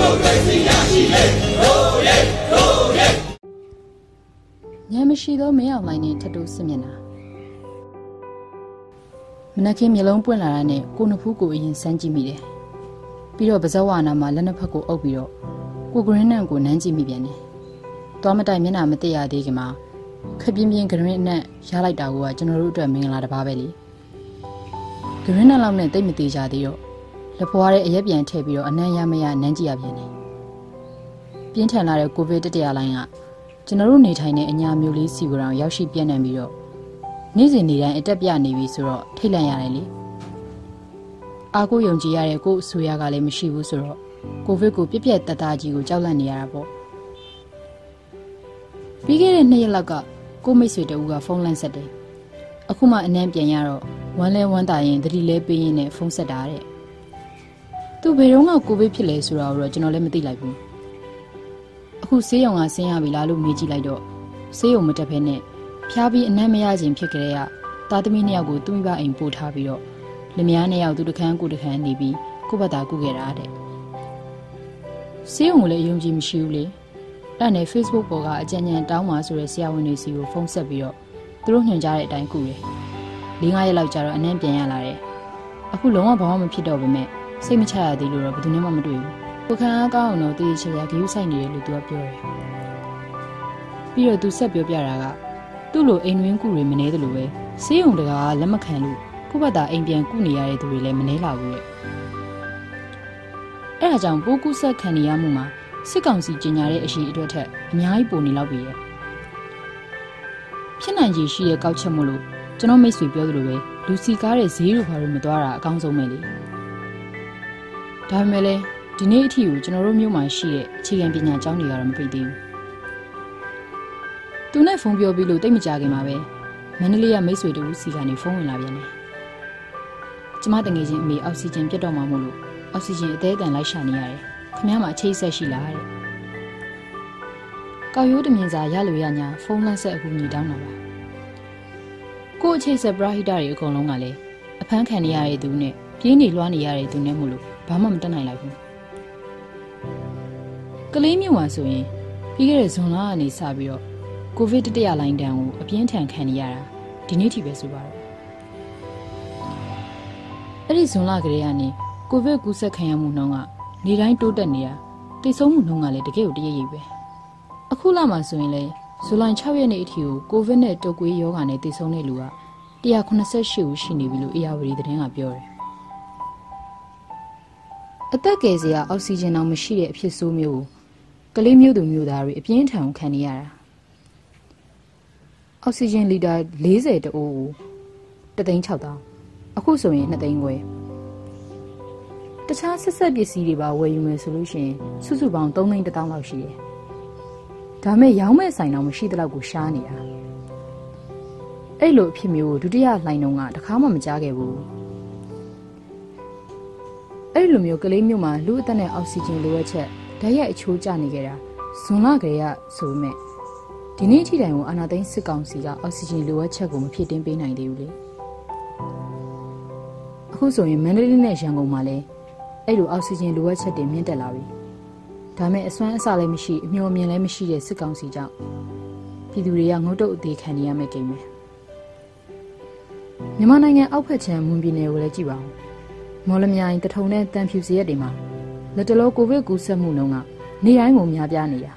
မိုကရေစီရရှိလေရိုးရဲရိုးရဲညမရှိသောမင်းအောင်လိုင်းနဲ့ထတူးစစ်မျက်နှာမနက်ခင်းမျက်လုံးပွင့်လာတာနဲ့ကိုနှစ်ဖူးကိုအရင်စမ်းကြည့်မိတယ်ပြီးတော့ပါဇက်ဝါနာမှာလက်နှစ်ဖက်ကိုအုပ်ပြီးတော့ကိုဂရင်းနန်ကိုနမ်းကြည့်မိပြန်တယ်သွားမတိုင်မျက်နှာမသိရသေးခင်မှာခပြင်းပြင်းဂရင်းနန်ရလိုက်တာကကျွန်တော်တို့အတွက်မင်္ဂလာတစ်ပါးပဲလေဂရင်းနန်လောက်နဲ့တိတ်မသေးကြသေးတော့ လက်ဖွားတဲ့အရက်ပြန်ထည့်ပြီးတော့အနံ့ရမရနမ်းကြည့်ရပြန်တယ်ပြင်းထန်လာတဲ့ကိုဗစ်တတိယလိုင်းကကျွန်တော်တို့နေထိုင်တဲ့အညာမျိုးလေးစီကိုတောင်ရောက်ရှိပြန့်နှံ့ပြီးတော့နေ့စဉ်နေ့တိုင်းအတက်ပြနေပြီဆိုတော့ထိတ်လန့်ရတယ်လေအားကိုယုံကြည်ရတဲ့ကို့အဆိုရကလည်းမရှိဘူးဆိုတော့ကိုဗစ်ကိုပြက်ပြက်တတကြီးကိုကြောက်လန့်နေရတာပေါ့ပြီးခဲ့တဲ့နှစ်ရက်လောက်ကကိုမိတ်ဆွေတဦးကဖုန်းလန့်ဆက်တယ်အခုမှအနမ်းပြန်ရတော့ဝမ်းလဲဝမ်းသာရင်တတိလဲပေးရင်းနဲ့ဖုန်းဆက်တာတဲ့ သူဘယ်တော့မှကိုဗစ်ဖြစ်လဲဆိုတာကိုတော့ကျွန်တော်လည်းမသိလိုက်ဘူးအခုဆေးရုံကဆင်းရပြီလားလို့မေးကြည့်လိုက်တော့ဆေးရုံမတက်ဖဲနဲ့ဖျားပြီးအနမ်းမရခြင်းဖြစ်ကြတဲ့ကသားသမီးနှစ်ယောက်ကိုသူ့မိဘအိမ်ပို့ထားပြီးတော့လင်မယားနှစ်ယောက်သူတခန်းကိုတခန်းနေပြီးကိုယ့်ဘက်သာကုခဲ့တာတဲ့ဆေးရုံကိုလည်းအယုံကြည်မရှိဘူးလေအဲ့နဲ့ Facebook ပေါ်ကအကြံဉာဏ်တောင်းပါဆိုတဲ့ဆရာဝန်တွေစီကိုဖုန်းဆက်ပြီးတော့သူတို့ညွှန်ကြားတဲ့အတိုင်းကုတယ်၄၅ရက်လောက်ကြာတော့အနမ်းပြန်ရလာတယ်အခုလုံးဝဘာမှမဖြစ်တော့ပေမဲ့ စိတ်မချရသေးလို့တော့ဘယ်သူမှမတွေ့ဘူးကိုခန်းအားကောင်းအောင်တော့တည်ချရာဂရုစိုက်နေတယ်လို့သူကပြောတယ်ပြီးတော့သူဆက်ပြောပြတာကသူ့လိုအိမ်တွင်းကုတွေမနေတယ်လို့ပဲဆေးရုံတကာကလက်မခံလို့ခုဘတ်တာအိမ်ပြန်ကုနေရတဲ့သူတွေလည်းမနှဲလာဘူးတဲ့အဲဒါကြောင့်ပိုးကူးဆက်ခံနေရမှုမှာစစ်ကောင်စီကြီးညာတဲ့အရှိအတွက်ထက်အများကြီးပိုနေလောက်ပြီရဲ့ဖြစ်နိုင်ခြေရှိတဲ့ကောက်ချက်မို့လို့ကျွန်တော်မိတ်ဆွေပြောသလိုပဲလူစီကားတဲ့ဈေးတို့ဘာလို့မသွားတာအကောင်းဆုံးပဲလေ ဒါပေမဲ့လည်းဒီနေ့အထိကိုကျွန်တော်တို့မြို့မှာရှိတဲ့အခြေခံပညာကျောင်းတွေကတော့မပိတ်သေးဘူးသူနဲ့ဖုန်းပြောပြီးလို့တိတ်မကြခင်မှာပဲမန္တလေးကမိတ်ဆွေတူစီကနေဖုန်းဝင်လာပြန်တယ်ကျမတငယ်ချင်းအမေအောက်ဆီဂျင်ပြတ်တော့မှမို့လို့အောက်ဆီဂျင်အသေးအတန်လိုက်ရှာနေရတယ်ခင်ဗျားမှာအချိတ်ဆက်ရှိလားတဲ့ကောက်ရိုးတမြင်စာရလို့ရညာဖုန်းလက်ဆက်အကူညီတောင်းတာပါကို့အချိတ်ဆက်ပရာဟိတတွေအကုန်လုံးကလည်းအဖမ်းခံနေရတဲ့သူနဲ့ပြင်းနေလွှားနေရတဲ့သူနဲ့မို့လို့ ဘာမှမတတ်နိုင်လိုက်ဘူးကလေးမျိုးမှာဆိုရင်ပြီးခဲ့တဲ့ဇွန်လကနေစပြီးတော့ကိုဗစ်တတိယလိုင်းတန်းကိုအပြင်းထန်ခံနေရတာဒီနေ့ထိပဲဆိုပါတော့အဲ့ဒီဇွန်လကလေးကနေကိုဗစ်ကူးစက်ခံရမှုနှုန်းကနေတိုင်းတိုးတက်နေတာတိတ်ဆုံးမှုနှုန်းကလည်းတကယ်ကိုတရရိပ်ပဲအခုလမှာဆိုရင်လေဇူလိုင်6ရက်နေ့အထိကိုကိုဗစ်နဲ့တုပ်ကွေးရောဂါနဲ့တိတ်ဆုံးတဲ့လူက188ဦးရှိနေပြီလို့အေယာဝတီသတင်းကပြောတယ် အသက်ကယ်စရာအောက်ဆီဂျင်တော့မရှိတဲ့အဖြစ်ဆိုးမျိုးကိုကလေးမျိုးသူမျိုးသားတွေအပြင်းထန်ခံနေရတာအောက်ဆီဂျင်လီတာ40တအိုးကို3,600အခုဆိုရင်2သိန်းခွဲတခြားဆက်ဆက်ပစ္စည်းတွေပါဝယ်ယူမယ်ဆိုလို့ရှိရင်စုစုပေါင်း3သိန်း1000လောက်ရှိတယ်ဒါမဲ့ရောင်းမဲ့ဆိုင်တော့မရှိတဲ့လောက်ကိုရှားနေတာအဲ့လိုအဖြစ်မျိုးကိုဒုတိယလှိုင်းတုန်းကတခါမှမကြားခဲ့ဘူး အဲ့လိုမျိုးကလေးမျိုးမှာလူအသက်နဲ့အောက်ဆီဂျင်လိုအပ်ချက်ဓာတ်ရိုက်အချိုးကျနေကြတာဇွန်လကလေးကဆိုပေမဲ့ဒီနေ့ထိတိုင်ကိုအာနာသိန်းစစ်ကောင်စီကအောက်ဆီဂျင်လိုအပ်ချက်ကိုမဖြစ်တင်ပေးနိုင်သေးဘူးလေအခုဆိုရင်မန္တလေးနဲ့ရန်ကုန်မှာလည်းအဲ့လိုအောက်ဆီဂျင်လိုအပ်ချက်တွေမြင့်တက်လာပြီဒါမဲ့အစွမ်းအစလည်းမရှိအမျှော်မြင်လည်းမရှိတဲ့စစ်ကောင်စီကြောင့်ပြည်သူတွေကငုတ်တုတ်အသေးခံနေရမယ့်ကိန်းပဲမြန်မာနိုင်ငံအောက်ဖက်ခြမ်းမွန်ပြည်နယ်ကိုလည်းကြည့်ပါဦး မော်လမြိုင်တထုံနဲ့တန်ဖြူစရက်တွေမှာလက်တလောကိုဗစ်ကူးစက်မှုနှုန်းကနေတိုင်းကိုများပြားနေတာ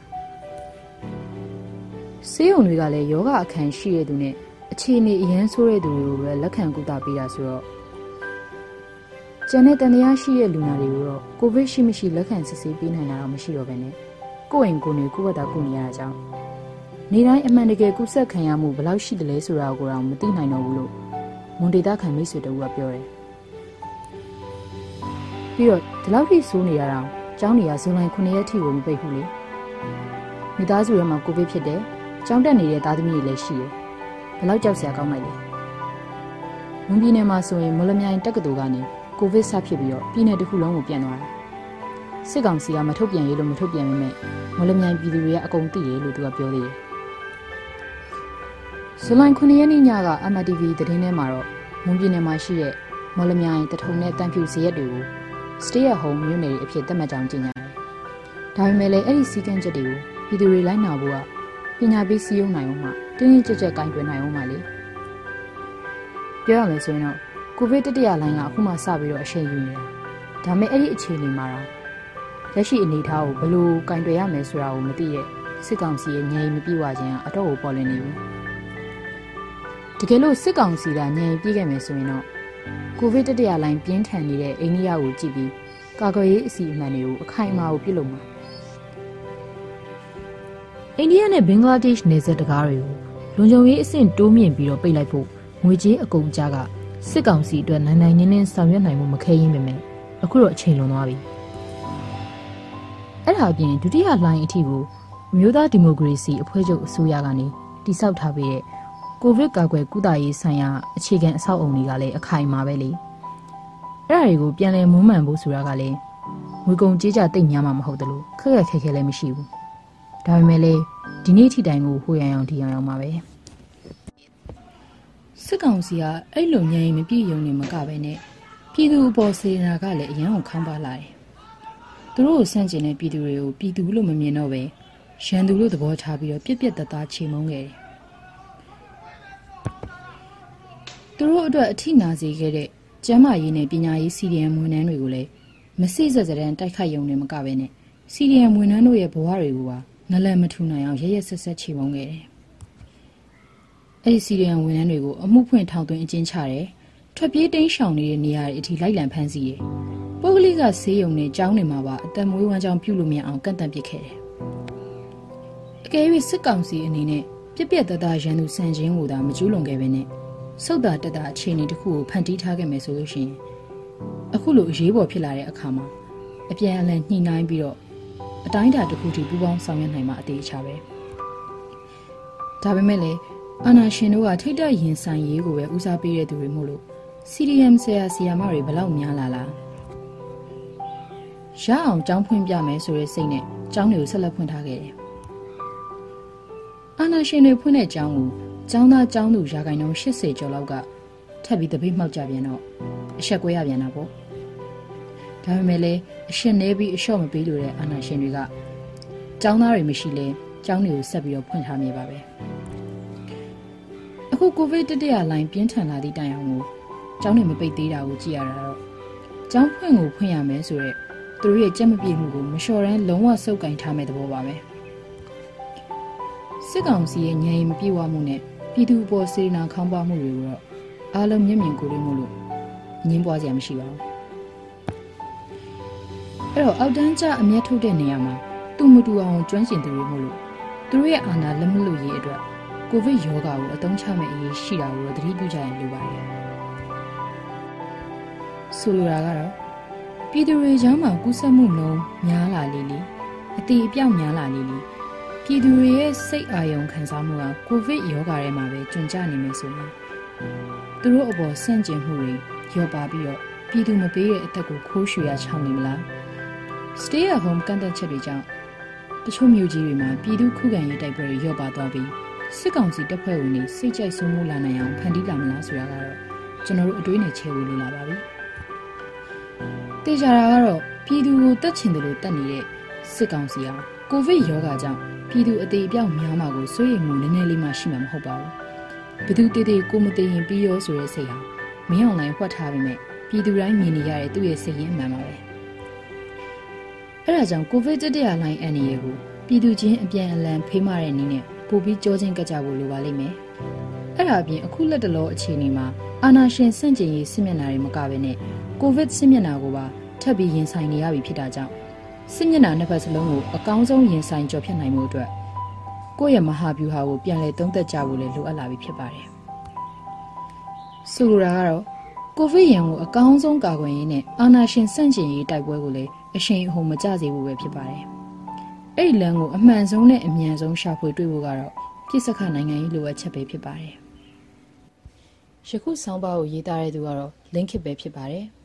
ဆေးရုံတွေကလည်းယောဂအခန်းရှိတဲ့သူနဲ့အခြေအနေအရန်ဆိုးတဲ့သူတွေကိုပဲလက်ခံကုသပေးတာဆိုတော့ကျန်တဲ့တန်တရားရှိတဲ့လူနာတွေကိုတော့ကိုဗစ်ရှိမရှိလက်ခံစစ်ဆေးပေးနိုင်တာတော့မရှိတော့ဘဲနဲ့ကိုယ့်အိမ်ကိုယ်နေကိုယ့်ဘက်သာကုနေရတာကြောင့်နေတိုင်းအမှန်တကယ်ကုသခံရမှုဘယ်လောက်ရှိတယ်လဲဆိုတာကိုတော့မသိနိုင်တော့ဘူးလို့မွန်ဒေတာခံမိတ်ဆွေတို့ကပြောတယ် ပြီးတော့ဒီလောက်ထိဆိုးနေရတာကျောင်းနေရဇွန်လ9ရက်ထိကိုမပိတ်ဘူးလေမိသားစုထဲမှာကိုဗစ်ဖြစ်တယ်ကျောင်းတက်နေတဲ့သားသမီးတွေလည်းရှိတယ်ဘယ်လောက်ကြောက်စရာကောင်းလိုက်လဲမွန်ပြည်နယ်မှာဆိုရင်မော်လမြိုင်တက္ကသိုလ်ကနေကိုဗစ်ဆဖြစ်ပြီးတော့ပြည်နယ်တစ်ခုလုံးကိုပြန်သွားတာစစ်ကောင်စီကမထုတ်ပြန်ရေးလို့မထုတ်ပြန်မိမဲ့မော်လမြိုင်ပြည်သူတွေကအကုန်သိတယ်လို့သူကပြောသေးတယ်ဇူလိုင်9ရက်နေ့ညက MTV သတင်းထဲမှာတော့မွန်ပြည်နယ်မှာရှိတဲ့မော်လမြိုင်တထုံနဲ့တန်ဖြူစရက်တွေကို stay at home မြို့နယ်တွေအဖြစ်သတ်မှတ်ကြောင်းကြေညာတယ်ဒါပေမဲ့လည်းအဲ့ဒီစီကံချက်တွေကိုပြည်သူတွေလိုက်နာဖို့ကပညာပေးစည်းရုံးနိုင်အောင်မှတင်းတင်းကြပ်ကြပ်ကင်တွယ်နိုင်အောင်မှလေပြောရမယ်ဆိုရင်တော့ကိုဗစ်တတိယလိုင်းကအခုမှစပြီးတော့အရှိန်ယူနေတာဒါပေမဲ့အဲ့ဒီအခြေအနေမှာတော့လက်ရှိအနေအထားကိုဘယ်လိုကင်တွယ်ရမယ်ဆိုတာကိုမသိရဲ့စစ်ကောင်စီရဲ့ညင်မပြေဝခြင်းအတော့ကိုပေါ်လည်နေပြီတကယ်လို့စစ်ကောင်စီကညင်ပြေခဲ့မယ်ဆိုရင်တော့ ကိုဗစ်တတိယလိုင်းပြင်းထန်နေတဲ့အိန္ဒိယကိုကြည့်ပြီးကာကွယ်ရေးအစီအမံတွေကိုအခိုင်အမာကိုပြုလုပ်မှာအိန္ဒိယနဲ့ဘင်္ဂလားဒေ့ရှ်နယ်စပ်တကားတွေကိုလုံခြုံရေးအဆင့်တိုးမြင့်ပြီးတော့ပိတ်လိုက်ဖို့ငွေကြေးအကုန်ကြားကစစ်ကောင်စီအတွက်နိုင်နိုင်နင်းနင်းဆောင်ရွက်နိုင်မှုမခဲရင်ပေမဲ့အခုတော့အချိန်လွန်သွားပြီအဲ့ဒါအပြင်ဒုတိယလိုင်းအထိကိုအမျိုးသားဒီမိုကရေစီအဖွဲ့ချုပ်အစိုးရကနေတိစောက်ထားပေးတဲ့ ကိုဗစ်ကာကွယ်ကုသရေးဆိုင်ရာအခြေခံအဆောက်အုံတွေကလည်းအခိုင်အမာပဲလေအဲ့ဒါတွေကိုပြန်လည်မွမ်းမံဖို့ဆိုတာကလည်းငွေကုန်ကြေးကြတိတ်များမှာမဟုတ်တယ်လို့ခက်ခက်ခဲခဲလည်းမရှိဘူးဒါပေမဲ့လေဒီနေ့ထိတိုင်ကိုဟိုရန်အောင်ဒီအောင်အောင်ပါပဲစစ်ကောင်စီကအဲ့လိုညင်မပြည့်ရုံနေမကပဲနဲ့ပြည်သူအပေါ်စေနာကလည်းအရန်ကိုခေါင်းပါလာတယ်သူတို့ကိုဆန့်ကျင်တဲ့ပြည်သူတွေကိုပြည်သူလို့မမြင်တော့ပဲရန်သူလို့သဘောထားပြီးတော့ပြက်ပြက်တသားချေမုန်းခဲ့တယ် သူတို့အတွက်အထိနာစေခဲ့တဲ့ကျမ်းမာရေးနဲ့ပညာရေးစီဒီအမ်ဝန်ထမ်းတွေကိုလည်းမစိစက်စဒန်တိုက်ခိုက်ရုံနဲ့မကပဲနဲ့စီဒီအမ်ဝန်ထမ်းတို့ရဲ့ဘဝတွေကိုပါငလန်မထူနိုင်အောင်ရရဆက်ဆက်ချေမုန်းခဲ့တယ်။အဲ့ဒီစီရီယံဝန်ထမ်းတွေကိုအမှုဖွင့်ထောင်သွင်းအကျဉ်းချတယ်။ထွက်ပြေးတိမ်းရှောင်နေတဲ့နေရာတွေအထိလိုက်လံဖမ်းဆီးတယ်။ပုဂ္ဂလိကဆေးရုံနဲ့ကျောင်းတွေမှာပါအသက်မွေးဝမ်းကြောင်းပြုလို့မရအောင်ကန့်သတ်ပစ်ခဲ့တယ်။အကယ်၍စစ်ကောင်စီအနေနဲ့ပြက်ပြက်တသားရန်သူစံချင်းကိုသာမကျူးလွန်ခဲ့ပဲနဲ့ စုတ်တာတက်တာအခြေအနေတစ်ခုကိုဖန်တီးထားခဲ့မယ်ဆိုလို့ရှိရင်အခုလိုအရေးပေါ်ဖြစ်လာတဲ့အခါမှာအပြန်အလှန်ညှိနှိုင်းပြီးတော့အတိုင်းအတာတစ်ခုထိပူးပေါင်းဆောင်ရွက်နိုင်မှာအသေးချာပဲဒါပေမဲ့လည်းအာနာရှင်တို့ကထိတ်တန့်ရင်ဆိုင်ရေးကိုပဲဦးစားပေးတဲ့သူတွေမို့လို့ CDM ဆရာဆရာမတွေဘလောက်များလာလားရအောင်ကြောင်းဖွင့်ပြမယ်ဆိုတဲ့စိတ်နဲ့ကျောင်းတွေကိုဆက်လက်ဖွင့်ထားခဲ့တယ်အာနာရှင်တွေဖွင့်တဲ့ကျောင်းကို ကျောင်းသားကျောင်းသူရာခိုင်နှုန်း80ကျော်လောက်ကထပ်ပြီးတပိတ်မှောက်ကြပြန်တော့အဆက်ကွဲရပြန်တာပေါ့ဒါပေမဲ့လည်းအရှင်နေပြီးအလျှော့မပေးလို့တဲ့အာဏာရှင်တွေကចောင်းသားတွေမရှိလဲចောင်းတွေကိုဆက်ပြီးတော့ဖွင့်ထားမိပါပဲအခုကိုဗစ်တတိယလိုင်းပြင်းထန်လာသည့်တိုင်အောင်ကိုចောင်းတွေမပိတ်သေးတာကိုကြည့်ရတာတော့ចောင်းဖွင့်ကိုဖွင့်ရမယ်ဆိုတော့သူတို့ရဲ့ကြက်မပြေမှုကိုမလျှော်ရမ်းလုံးဝစုပ်ကင်ထားမဲ့သဘောပါပဲစစ်ကောင်စီရဲ့ညံရီမပြေဝမှုနဲ့ ပြည်သူပေါ်စေနာခေါင်းပါမှုတွေကိုတော့အားလုံးမျက်မြင်ကိုယ်တွေ့မှုလို့ငင်းပွားစရာမရှိပါဘူးအဲ့တော့အောက်တန်းကျအမျက်ထုတ်တဲ့နေရာမှာသူမတူအောင်ကျွမ်းကျင်သူတွေမို့လို့သူတို့ရဲ့အာဏာလက်မလွတ်ရေးအတွက်ကိုဗစ်ရောဂါကိုအသုံးချမဲ့အရေးရှိတာကိုသတိပြုကြရင်လိုပါတယ်ဆိုလိုတာကတော့ပြည်သူတွေကြားမှာကူးစက်မှုနှုန်းများလာလေလေအတိအပြောက်များလာလေလေ ပြည်သူတွေရဲ့စိတ်အာရုံခံစားမှုကကိုဗစ်ရောဂါထဲမှာပဲကျွံကျနေမယ်ဆိုရင်သူတို့အပေါ်ဆန့်ကျင်မှုတွေရောပါပြီးတော့ပြည်သူမပေးတဲ့အသက်ကိုခိုးရွှေရချောင်းနေမလား stay at home ကန့်သက်ချက်တွေကြောင့်တချို့မြို့ကြီးတွေမှာပြည်သူခုခံရေးတိုက်ပွဲတွေရော့ပါသွားပြီးစစ်ကောင်စီတပ်ဖွဲ့ဝင်တွေစိတ်ကြိုက်ဆုံးမှုလာနိုင်အောင်ဖန်တီးလာမလားဆိုတာကတော့ကျွန်တော်တို့အတွေးနဲ့ချဲဝေလို့လာပါပြီ။တေချာတာကတော့ပြည်သူကိုတတ်ချင်တယ်လို့တတ်နေတဲ့ စစ်ကောင်စီဟာကိုဗစ်ရောဂါကြောင့်ပြည်သူအသေးအပြောက်များမှာကိုစိုးရိမ်မှုနည်းနည်းလေးမှရှိမှာမဟုတ်ပါဘူး။ဘသူတေးသေးကိုမသေးရင်ပြီးရောဆိုတဲ့စိတ်ဟာမင်းအောင်လိုင်းဖွက်ထားပြီးမြဲပြည်သူတိုင်းမြင်နေရတဲ့သူ့ရဲ့စိတ်ရင်းအမှန်ပါပဲ။အဲဒါကြောင့်ကိုဗစ်တတိယလိုင်းအန်ရီကိုပြည်သူချင်းအပြန်အလှန်ဖေးမတဲ့နည်းနဲ့ပို့ပြီးကြောချင်းကကြဖို့လိုပါလိမ့်မယ်။အဲ့ဒါအပြင်အခုလက်တလောအခြေအနေမှာအာနာရှင်စန့်ကျင်ရေးစစ်မျက်နှာတွေမကဘဲနဲ့ကိုဗစ်စစ်မျက်နှာကိုပါထပ်ပြီးရင်ဆိုင်နေရပြီဖြစ်တာကြောင့် စစ်မျက်နှာနှစ်ဖက်စလုံးကိုအကောင်းဆုံးရင်ဆိုင်ကြော်ဖြတ်နိုင်မှုအတွက်ကိုယ့်ရဲ့မဟာဗျူဟာကိုပြန်လည်သုံးသပ်ကြဖို့လည်းလိုအပ်လာပြီဖြစ်ပါတယ်။ဆိုလိုတာကတော့ကိုဗစ်ရန်ကိုအကောင်းဆုံးကာကွယ်ရေးနဲ့အာနာရှင်စန့်ကျင်ရေးတိုက်ပွဲကိုလည်းအရှိန်အဟုန်မကျစေဖို့ပဲဖြစ်ပါတယ်။အဲ့ဒီလမ်းကိုအမှန်ဆုံးနဲ့အမြန်ဆုံးရှာဖွေတွေ့ဖို့ကတော့ပြစ်စခနိုင်ငံရေးလိုအပ်ချက်ပဲဖြစ်ပါတယ်။ယခုဆောင်းပါးကိုရေးသားတဲ့သူကတော့ link ပဲဖြစ်ပါတယ်။